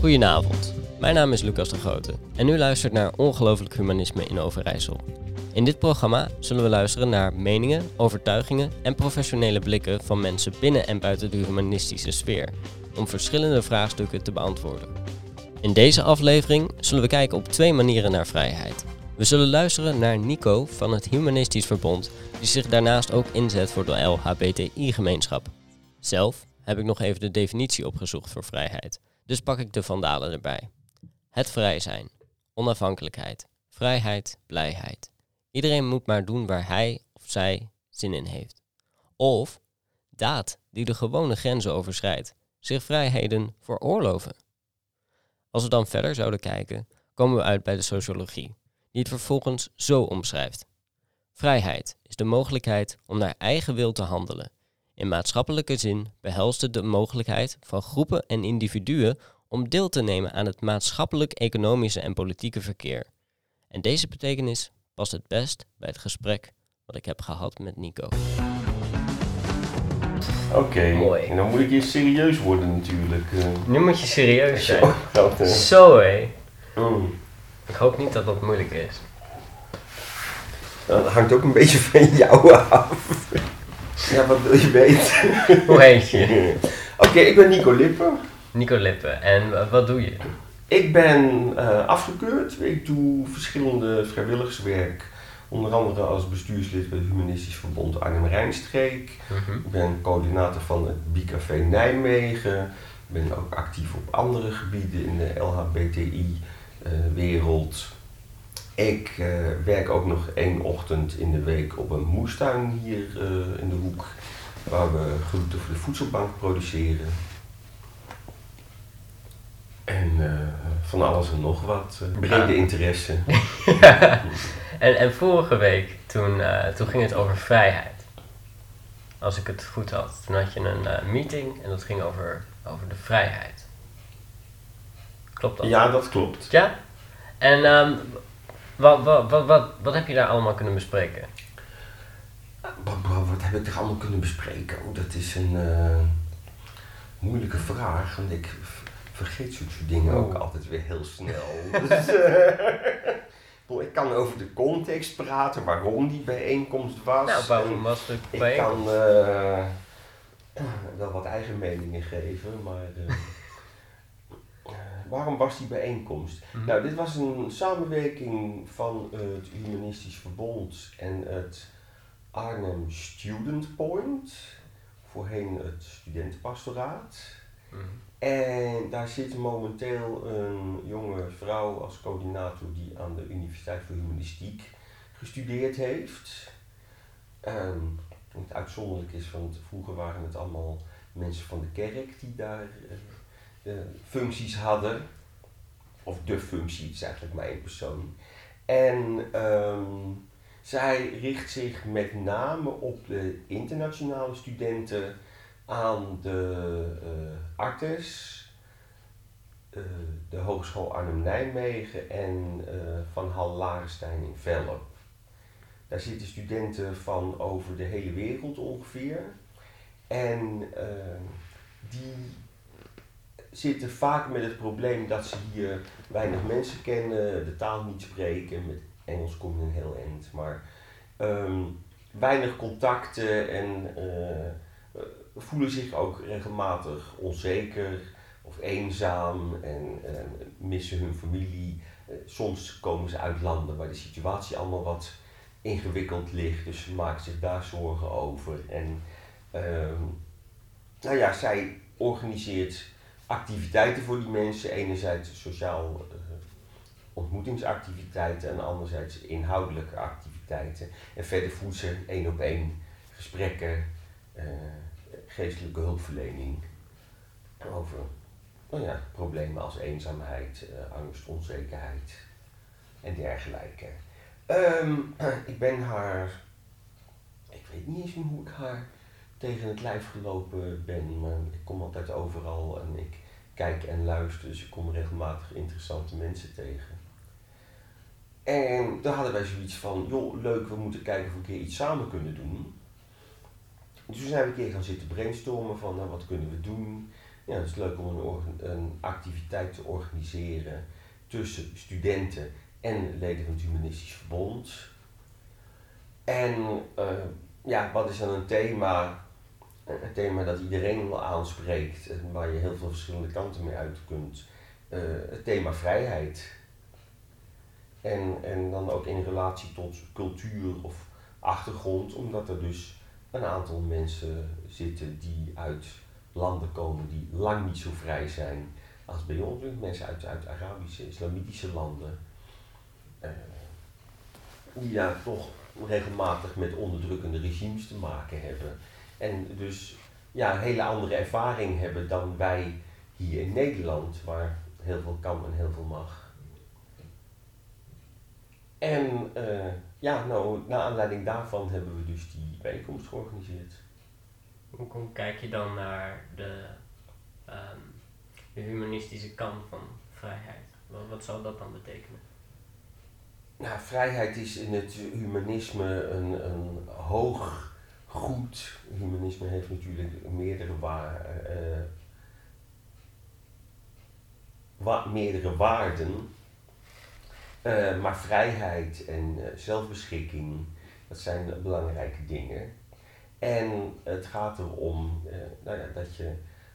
Goedenavond, mijn naam is Lucas de Grote en u luistert naar Ongelooflijk Humanisme in Overijssel. In dit programma zullen we luisteren naar meningen, overtuigingen en professionele blikken van mensen binnen en buiten de humanistische sfeer, om verschillende vraagstukken te beantwoorden. In deze aflevering zullen we kijken op twee manieren naar vrijheid. We zullen luisteren naar Nico van het Humanistisch Verbond, die zich daarnaast ook inzet voor de LHBTI-gemeenschap. Zelf heb ik nog even de definitie opgezocht voor vrijheid, dus pak ik de vandalen erbij. Het vrij zijn, onafhankelijkheid, vrijheid, blijheid. Iedereen moet maar doen waar hij of zij zin in heeft. Of daad die de gewone grenzen overschrijdt, zich vrijheden veroorloven. Als we dan verder zouden kijken, komen we uit bij de sociologie, die het vervolgens zo omschrijft. Vrijheid is de mogelijkheid om naar eigen wil te handelen. In maatschappelijke zin behelst het de mogelijkheid van groepen en individuen om deel te nemen aan het maatschappelijk, economische en politieke verkeer. En deze betekenis past het best bij het gesprek wat ik heb gehad met Nico. Oké, Mooi. en dan moet ik eerst serieus worden natuurlijk. eh. Nu moet je serieus zijn. Zo. Zo hé. Mm. Ik hoop niet dat dat moeilijk is. Dat hangt ook een beetje van jou af. Ja, wat wil je weten? Hoe heet je? Oké, ik ben Nico Lippen. Nico Lippen. En wa- wat doe je? Ik ben eh, afgekeurd. Ik doe verschillende vrijwilligerswerk. Onder andere als bestuurslid bij het Humanistisch Verbond Arnhem-Rijnstreek. Mhm. Ik ben coördinator van het Bicafé Nijmegen. Ik ben ook actief op andere gebieden in de LHBTI-wereld. Ik eh, werk ook nog één ochtend in de week op een moestuin hier eh, in de hoek. Waar we groenten voor de voedselbank produceren. En eh, van alles en nog wat. brede interesse. En, en vorige week, toen, toen ging het over vrijheid. Als ik het goed had. Toen had je een meeting en dat ging over, over de vrijheid. Klopt dat? Ja, dat klopt. Ja? En ehm, wat, wat, wat, wat, wat heb je daar allemaal kunnen bespreken? Wat, wat- wat heb ik er allemaal kunnen bespreken? Oh, dat is een eh, moeilijke vraag, want ik vergeet zo'n soort dingen ook Oh. altijd weer heel snel. dus, eh, ik kan over de context praten, waarom die bijeenkomst was. Nou, waarom was het ik bij kan eh, wel wat eigen meningen geven, maar waarom was die bijeenkomst? Mhm. Nou, dit was een samenwerking van het Humanistisch Verbond en het Arnhem Student Point, voorheen het studentenpastoraat. Mhm. En daar zit momenteel een jonge vrouw als coördinator die aan de Universiteit voor Humanistiek gestudeerd heeft. Ehm, het uitzonderlijk is, want vroeger waren het allemaal mensen van de kerk die daar eh, functies hadden. Of de functie, is eigenlijk maar persoon. En ehm, zij richt zich met name op de internationale studenten aan de eh Artes, eh, de Hogeschool Arnhem-Nijmegen en eh, van Hal Larenstein in Velp. Daar zitten studenten van over de hele wereld ongeveer. En eh, die zitten vaak met het probleem dat ze hier weinig mensen kennen, de taal niet spreken. Met Engels kom je een heel eind, maar ehm, weinig contacten en eh, eh, voelen zich ook regelmatig onzeker of eenzaam en eh, missen hun familie. Soms komen ze uit landen waar de situatie allemaal wat ingewikkeld ligt, dus ze maken zich daar zorgen over. En ehm, nou ja, zij organiseert activiteiten voor die mensen. Enerzijds sociaal eh, ontmoetingsactiviteiten en anderzijds inhoudelijke activiteiten. En verder ze één op één gesprekken, eh, geestelijke hulpverlening over nou ja, problemen als eenzaamheid, eh, angst, onzekerheid en dergelijke. Ehm, ik ben haar, ik weet niet eens meer hoe ik haar tegen het lijf gelopen ben, maar ik kom altijd overal en ik kijk en luister, dus ik kom regelmatig interessante mensen tegen. En daar hadden wij zoiets van, joh, leuk, we moeten kijken of we een keer iets samen kunnen doen. Dus toen zijn we een keer gaan zitten brainstormen van, nou, wat kunnen we doen? ja, het is leuk om een, een activiteit te organiseren tussen studenten en leden van het Humanistisch Verbond. En eh, ja, wat is dan een thema? Een thema dat iedereen wel aanspreekt en waar je heel veel verschillende kanten mee uit kunt. Eh, het thema vrijheid. En, en dan ook in relatie tot cultuur of achtergrond, omdat er dus een aantal mensen zitten die uit landen komen die lang niet zo vrij zijn als bij ons. Mensen uit, uit Arabische, islamitische landen. eh, die daar toch regelmatig met onderdrukkende regimes te maken hebben. En dus ja, een hele andere ervaring hebben dan wij hier in Nederland, waar heel veel kan en heel veel mag. En eh, ja, nou, naar aanleiding daarvan hebben we dus die bijeenkomst georganiseerd. Hoe hoe kijk je dan naar de, ehm, de humanistische kant van vrijheid? Wat, wat zou dat dan betekenen? Nou, vrijheid is in het humanisme een, een hoog goed. Humanisme heeft natuurlijk meerdere, wa eh, wa- meerdere waarden. Eh, maar vrijheid en eh, zelfbeschikking, dat zijn belangrijke dingen. En het gaat erom eh, nou ja, dat je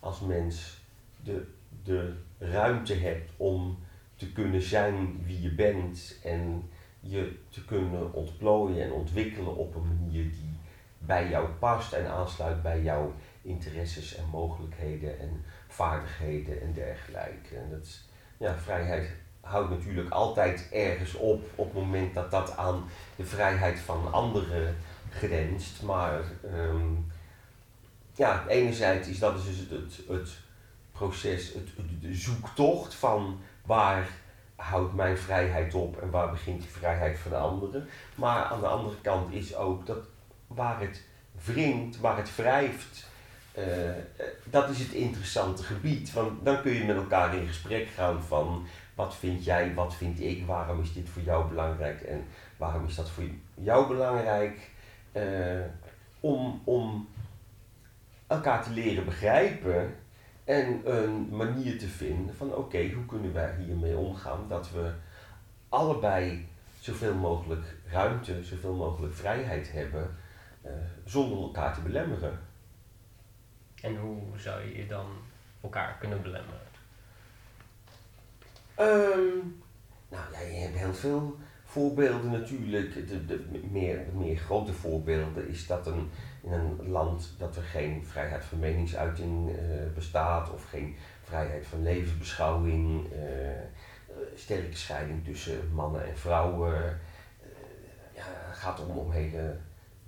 als mens de, de ruimte hebt om te kunnen zijn wie je bent en je te kunnen ontplooien en ontwikkelen op een manier die bij jou past en aansluit bij jouw interesses en mogelijkheden en vaardigheden en dergelijke. En dat ja, vrijheid houdt natuurlijk altijd ergens op op het moment dat dat aan de vrijheid van anderen grenst. Maar ehm, ja, enerzijds is dat dus het, het, het proces, het- de zoektocht van waar houdt mijn vrijheid op en waar begint die vrijheid van de anderen. Maar aan de andere kant is ook dat waar het wringt, waar het wrijft, eh, dat is het interessante gebied. Want dan kun je met elkaar in gesprek gaan van wat vind jij, wat vind ik, waarom is dit voor jou belangrijk en waarom is dat voor jou belangrijk. Eh, om, om elkaar te leren begrijpen en een manier te vinden van oké, hoe kunnen wij hiermee omgaan dat we allebei zoveel mogelijk ruimte, zoveel mogelijk vrijheid hebben zonder elkaar te belemmeren. En hoe zou je dan elkaar kunnen belemmeren? Ehm, nou ja, je hebt heel veel voorbeelden natuurlijk. De, de, meer, meer grote voorbeelden is dat een, in een land dat er geen vrijheid van meningsuiting eh, bestaat of geen vrijheid van levensbeschouwing, eh, eh, sterke scheiding tussen mannen en vrouwen. Eh, ja, het gaat om, om hele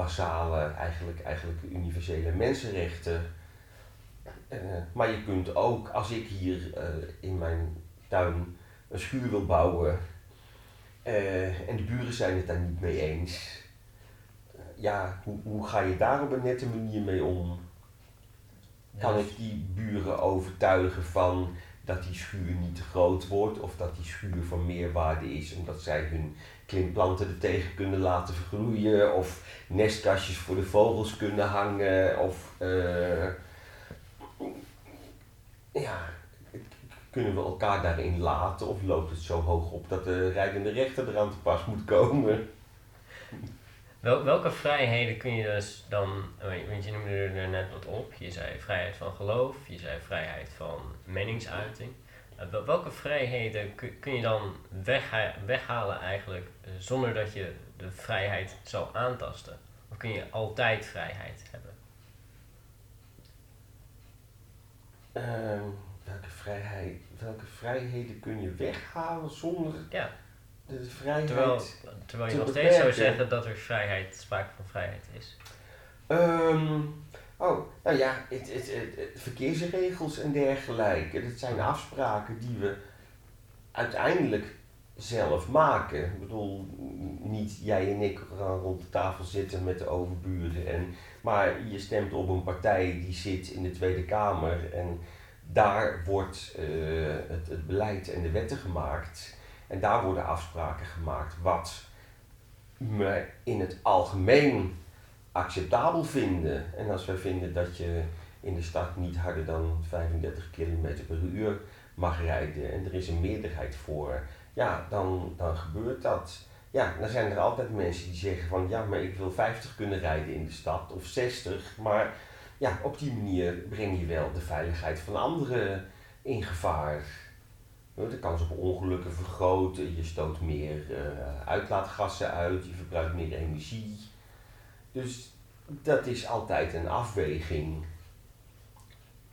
basale, eigenlijk, eigenlijk universele mensenrechten. Eh, maar je kunt ook, als ik hier eh, in mijn tuin een schuur wil bouwen eh, en de buren zijn het daar niet mee eens, ja, hoe, hoe ga je daar op een nette manier mee om? Kan ik die buren overtuigen van dat die schuur niet te groot wordt of dat die schuur van meerwaarde is omdat zij hun klimplanten er tegen kunnen laten vergroeien of nestkastjes voor de vogels kunnen hangen of eh, ja, kunnen we elkaar daarin laten of loopt het zo hoog op dat de rijdende rechter eraan te pas moet komen? Wel, welke vrijheden kun je dus dan, want je noemde er net wat op, je zei vrijheid van geloof, je zei vrijheid van meningsuiting. Eh, wel- Welke vrijheden kun, je dan wegha- weghalen eigenlijk eh, zonder dat je de vrijheid zou aantasten? Of kun je altijd vrijheid hebben? Ehm, welke, vrijheid, welke vrijheden kun je weghalen zonder Ja, de vrijheid? terwijl, terwijl je nog steeds zou zeggen dat er vrijheid, sprake van vrijheid is. Ehm, oh, nou ja, het, het, verkeersregels en dergelijke. Dat zijn afspraken die we uiteindelijk zelf maken. Ik bedoel, niet jij en ik gaan rond de tafel zitten met de overburen. En, maar je stemt op een partij die zit in de Tweede Kamer. En daar wordt eh, het, het beleid en de wetten gemaakt. En daar worden afspraken gemaakt wat we in het algemeen acceptabel vinden. En als wij vinden dat je in de stad niet harder dan 35 km per uur mag rijden en er is een meerderheid voor, ja, dan, dan gebeurt dat. Ja, dan zijn er altijd mensen die zeggen van ja, maar ik wil 50 kunnen rijden in de stad of 60, maar ja, op die manier breng je wel de veiligheid van anderen in gevaar. De kans op ongelukken vergroten, je stoot meer uh, uitlaatgassen uit, je verbruikt meer energie. Dus dat is altijd een afweging.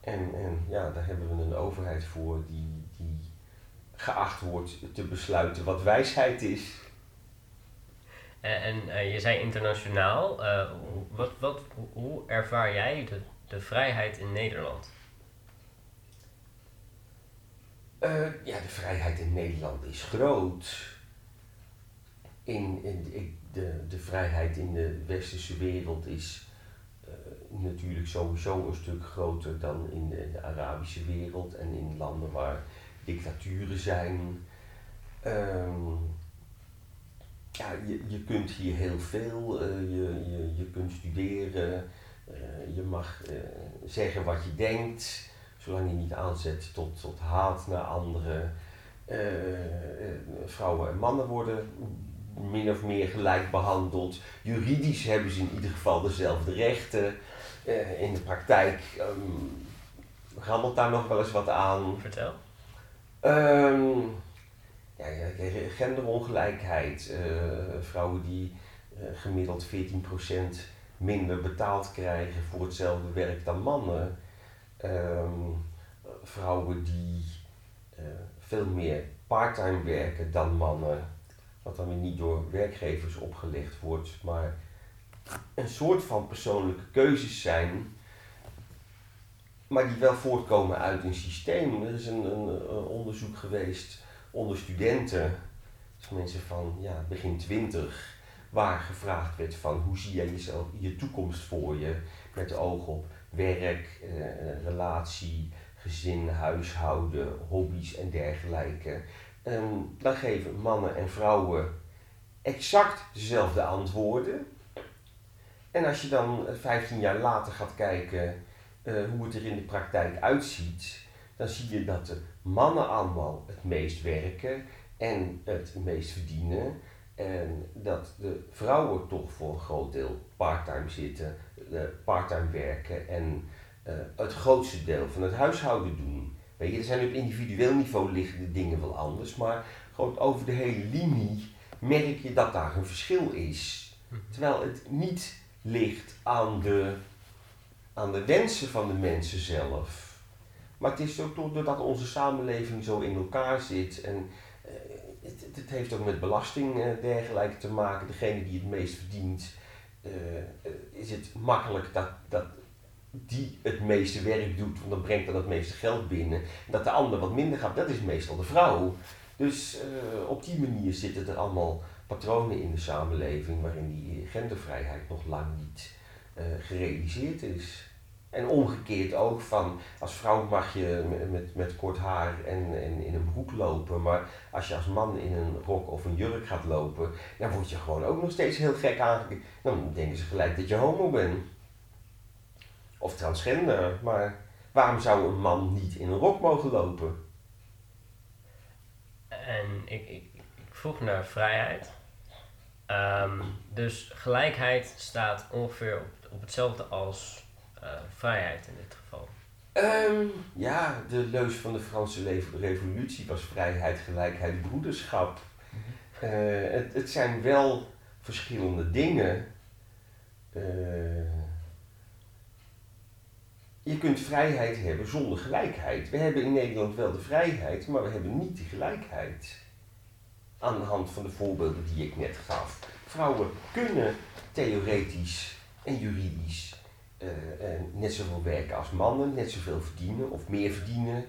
En, en ja, daar hebben we een overheid voor die, die geacht wordt te besluiten wat wijsheid is. En, en uh, je zei internationaal. Uh, wat, wat, hoe ervaar jij de, de vrijheid in Nederland? Uh, ja, de vrijheid in Nederland is groot. In, in, de, de vrijheid in de westerse wereld is natuurlijk sowieso een stuk groter dan in de, Arabische wereld en in landen waar dictaturen zijn. Um, ja, je, je kunt hier heel veel, uh, je, je, je kunt studeren, uh, je mag zeggen wat je denkt, zolang je niet aanzet tot, tot haat naar anderen. vrouwen en mannen worden min of meer gelijk behandeld. Juridisch hebben ze in ieder geval dezelfde rechten. in de praktijk um, rammelt daar nog wel eens wat aan. Vertel. Um, ja, genderongelijkheid. Uh, vrouwen die uh, gemiddeld 14% minder betaald krijgen voor hetzelfde werk dan mannen. Um, vrouwen die veel meer parttime werken dan mannen. Wat dan weer niet door werkgevers opgelegd wordt, maar een soort van persoonlijke keuzes zijn maar die wel voortkomen uit een systeem. Er is een, een, onderzoek geweest onder studenten, dus mensen van ja, begin twintig, waar gevraagd werd van hoe zie jij jezelf, je toekomst voor je, met oog op werk, eh, relatie, gezin, huishouden, hobby's en dergelijke. En dan geven mannen en vrouwen exact dezelfde antwoorden. En als je dan 15 jaar later gaat kijken uh, hoe het er in de praktijk uitziet, dan zie je dat de mannen allemaal het meest werken en het meest verdienen. En dat de vrouwen toch voor een groot deel parttime zitten, uh, parttime werken en het grootste deel van het huishouden doen. Weet je, er zijn op individueel niveau liggen de dingen wel anders, maar gewoon over de hele linie merk je dat daar een verschil is. Mhm. Terwijl het niet ligt aan de, aan de wensen van de mensen zelf. Maar het is ook doordat onze samenleving zo in elkaar zit en uh, het, het, heeft ook met belasting uh, dergelijke te maken. Degene die het meest verdient, uh, is het makkelijk dat, dat die het meeste werk doet, want dan brengt dan het meeste geld binnen. En dat de ander wat minder gaat, dat is meestal de vrouw. Dus op die manier zitten er allemaal patronen in de samenleving waarin die gendervrijheid nog lang niet gerealiseerd is. En omgekeerd ook van als vrouw mag je met, met, met kort haar en, en in een broek lopen, maar als je als man in een rok of een jurk gaat lopen, dan word je gewoon ook nog steeds heel gek aangekeken. Dan denken ze gelijk dat je homo bent. Of transgender, maar waarom zou een man niet in een rok mogen lopen? En ik, ik, ik vroeg naar vrijheid. Um, dus gelijkheid staat ongeveer op, op hetzelfde als uh, vrijheid in dit geval? Um, ja, de leus van de Franse revolutie was vrijheid, gelijkheid, broederschap. Mm het, het zijn wel verschillende dingen. Uh, je kunt vrijheid hebben zonder gelijkheid. We hebben in Nederland wel de vrijheid, maar we hebben niet de gelijkheid. Aan de hand van de voorbeelden die ik net gaf. Vrouwen kunnen theoretisch en juridisch uh, net zoveel werken als mannen, net zoveel verdienen of meer verdienen.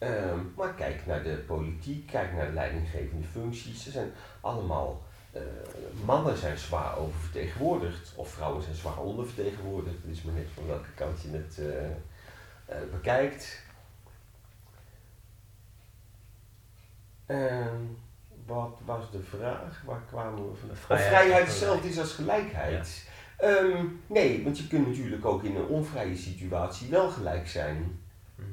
Uh, maar kijk naar de politiek, kijk naar de leidinggevende functies. Ze zijn allemaal, uh, mannen zijn zwaar oververtegenwoordigd of vrouwen zijn zwaar ondervertegenwoordigd. Het is maar net van welke kant je het bekijkt. Ehm, wat was de vraag? Waar kwamen we van? Vrijheid, vrijheid hetzelfde is als gelijkheid. Ehm, nee, want je kunt natuurlijk ook in een onvrije situatie wel gelijk zijn. Mhm.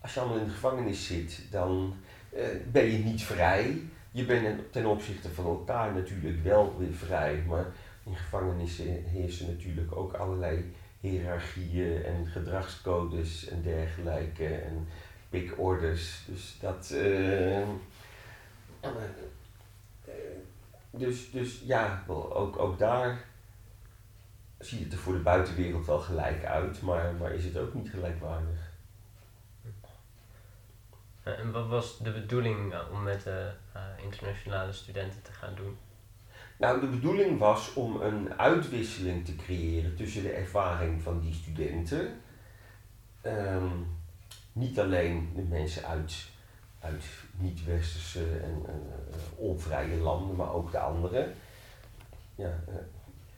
Als je allemaal in de gevangenis zit, dan eh, ben je niet vrij. Je bent ten opzichte van elkaar natuurlijk wel weer vrij, maar in gevangenissen heersen natuurlijk ook allerlei hiërarchieën en gedragscodes en dergelijke en pikorders. Dus dat. eh, eh, dus, dus ja, ook, ook daar ziet het er voor de buitenwereld wel gelijk uit, maar, maar is het ook niet gelijkwaardig. Eh, En wat was de bedoeling eh, om met de eh, internationale studenten te gaan doen? Nou, de bedoeling was om een uitwisseling te creëren tussen de ervaring van die studenten. Ehm, niet alleen de mensen uit, uit niet-westerse en eh, onvrije landen, maar ook de anderen. Ja,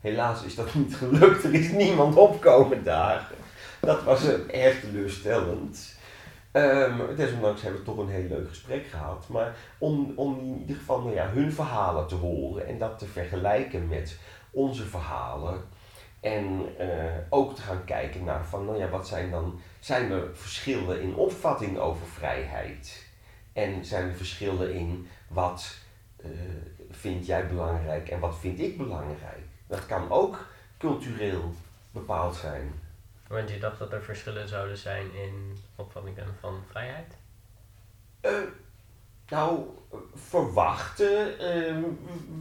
helaas is dat niet gelukt. Er is niemand opkomen dagen. Dat was erg teleurstellend. Ehm, desondanks hebben we toch een heel leuk gesprek gehad. Maar om, om in ieder geval nou ja, hun verhalen te horen en dat te vergelijken met onze verhalen. En eh, ook te gaan kijken naar van, nou ja, wat zijn dan, zijn er verschillen in opvatting over vrijheid? En zijn er verschillen in wat eh, vind jij belangrijk en wat vind ik belangrijk? Dat kan ook cultureel bepaald zijn. Want je dacht dat er verschillen zouden zijn in opvattingen van vrijheid? Eh, nou, verwachten. eh,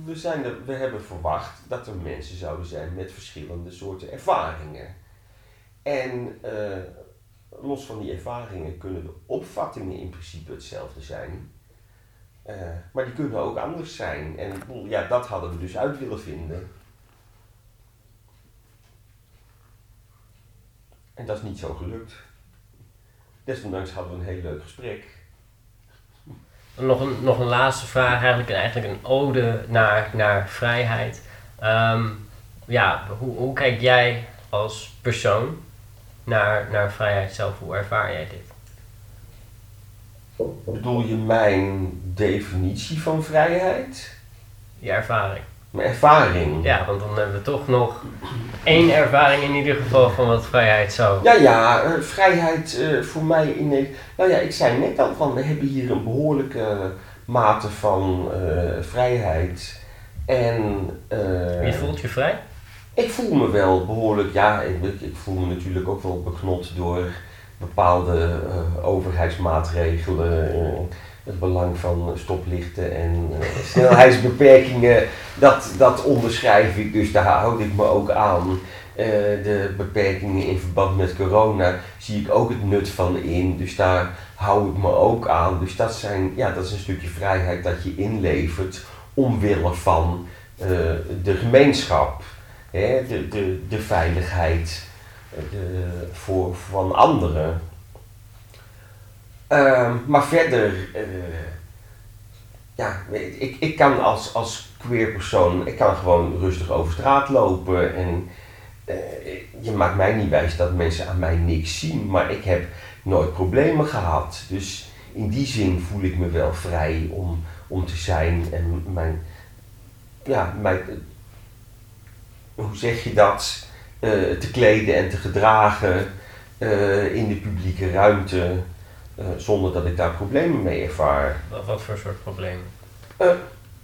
we, zijn we hebben verwacht dat er mensen zouden zijn met verschillende soorten ervaringen. En eh, los van die ervaringen kunnen de opvattingen in principe hetzelfde zijn. Eh, maar die kunnen ook anders zijn. En ja, dat hadden we dus uit willen vinden. En dat is niet zo gelukt. Desondanks hadden we een heel leuk gesprek. Nog een, nog een laatste vraag, eigenlijk, eigenlijk een ode naar, naar vrijheid. Ehm, ja, hoe, hoe kijk jij als persoon naar, naar vrijheid zelf? Hoe ervaar jij dit? Bedoel je mijn definitie van vrijheid? Je ervaring? Mijn ervaring? Ja, want dan hebben we toch nog één ervaring in ieder geval van wat vrijheid zou. Ja, ja, eh, vrijheid eh, voor mij in. Nou ja, ik zei net al van we hebben hier een behoorlijke mate van eh, vrijheid. En eh, Je voelt je vrij? ik voel me wel behoorlijk, ja, ik, ik voel me natuurlijk ook wel beknot door bepaalde overheidsmaatregelen. Eh, het belang van stoplichten en eh, snelheidsbeperkingen, dat, dat onderschrijf ik, dus daar houd ik me ook aan. Eh, de beperkingen in verband met corona zie ik ook het nut van in, dus daar hou ik me ook aan. Dus dat, zijn, ja, dat is een stukje vrijheid dat je inlevert omwille van eh, de gemeenschap, hè, de, de, de veiligheid eh, de, voor, van anderen. Ehm, maar verder, eh, ja, ik, ik kan als, als queer persoon, ik kan gewoon rustig over straat lopen en eh, je maakt mij niet wijs dat mensen aan mij niks zien, maar ik heb nooit problemen gehad. Dus in die zin voel ik me wel vrij om, om te zijn en mijn, ja, mijn, hoe zeg je dat, Eh, te kleden en te gedragen in de publieke ruimte. Eh, zonder dat ik daar problemen mee ervaar. Wat, wat voor soort problemen?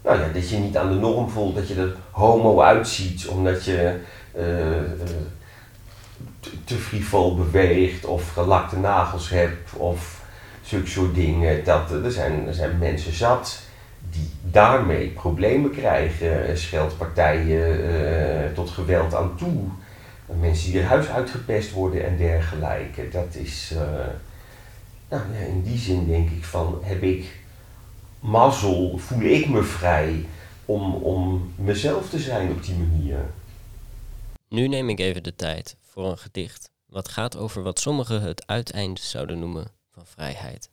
Nou ja, dat je niet aan de norm voelt, dat je er homo uitziet omdat je eh, eh, te, frivol beweegt of gelakte nagels hebt of zulke soort dingen. Dat, er, zijn, er zijn mensen zat die daarmee problemen krijgen, eh, scheldpartijen eh, tot geweld aan toe. Mensen die er huis uitgepest worden en dergelijke. Dat is, eh, nou ja, in die zin denk ik van, heb ik mazzel, voel ik me vrij om, om mezelf te zijn op die manier. Nu neem ik even de tijd voor een gedicht wat gaat over wat sommigen het uiteinde zouden noemen van vrijheid.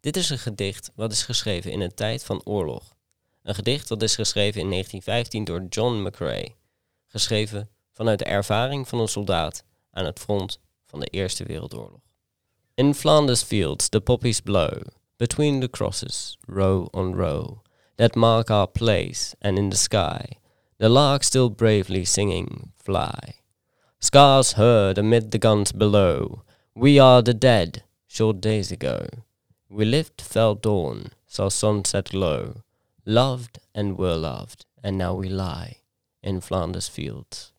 Dit is een gedicht wat is geschreven in een tijd van oorlog. Een gedicht dat is geschreven in 1915 door John McCrae. Geschreven vanuit de ervaring van een soldaat aan het front van de Eerste Wereldoorlog. In Flanders fields the poppies blow, between the crosses, row on row, that mark our place, and in the sky the lark still bravely singing, fly. Scars heard amid the guns below, we are the dead, short days ago. We lived, felt dawn, saw sunset low, loved and were loved, and now we lie in Flanders fields.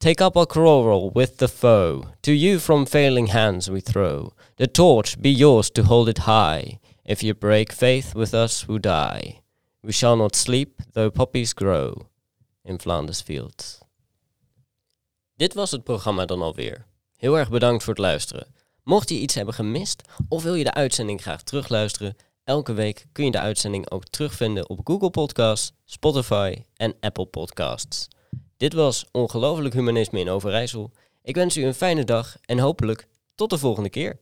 Take up our quarrel with the foe, to you from failing hands we throw. The torch be yours to hold it high, if you break faith with us who die. We shall not sleep, though poppies grow, in Flanders fields. Dit was het programma dan alweer. Heel erg bedankt voor het luisteren. Mocht je iets hebben gemist of wil je de uitzending graag terugluisteren, elke week kun je de uitzending ook terugvinden op Google Podcasts, Spotify en Apple Podcasts. Dit was Ongelooflijk Humanisme in Overijssel. Ik wens u een fijne dag en hopelijk tot de volgende keer.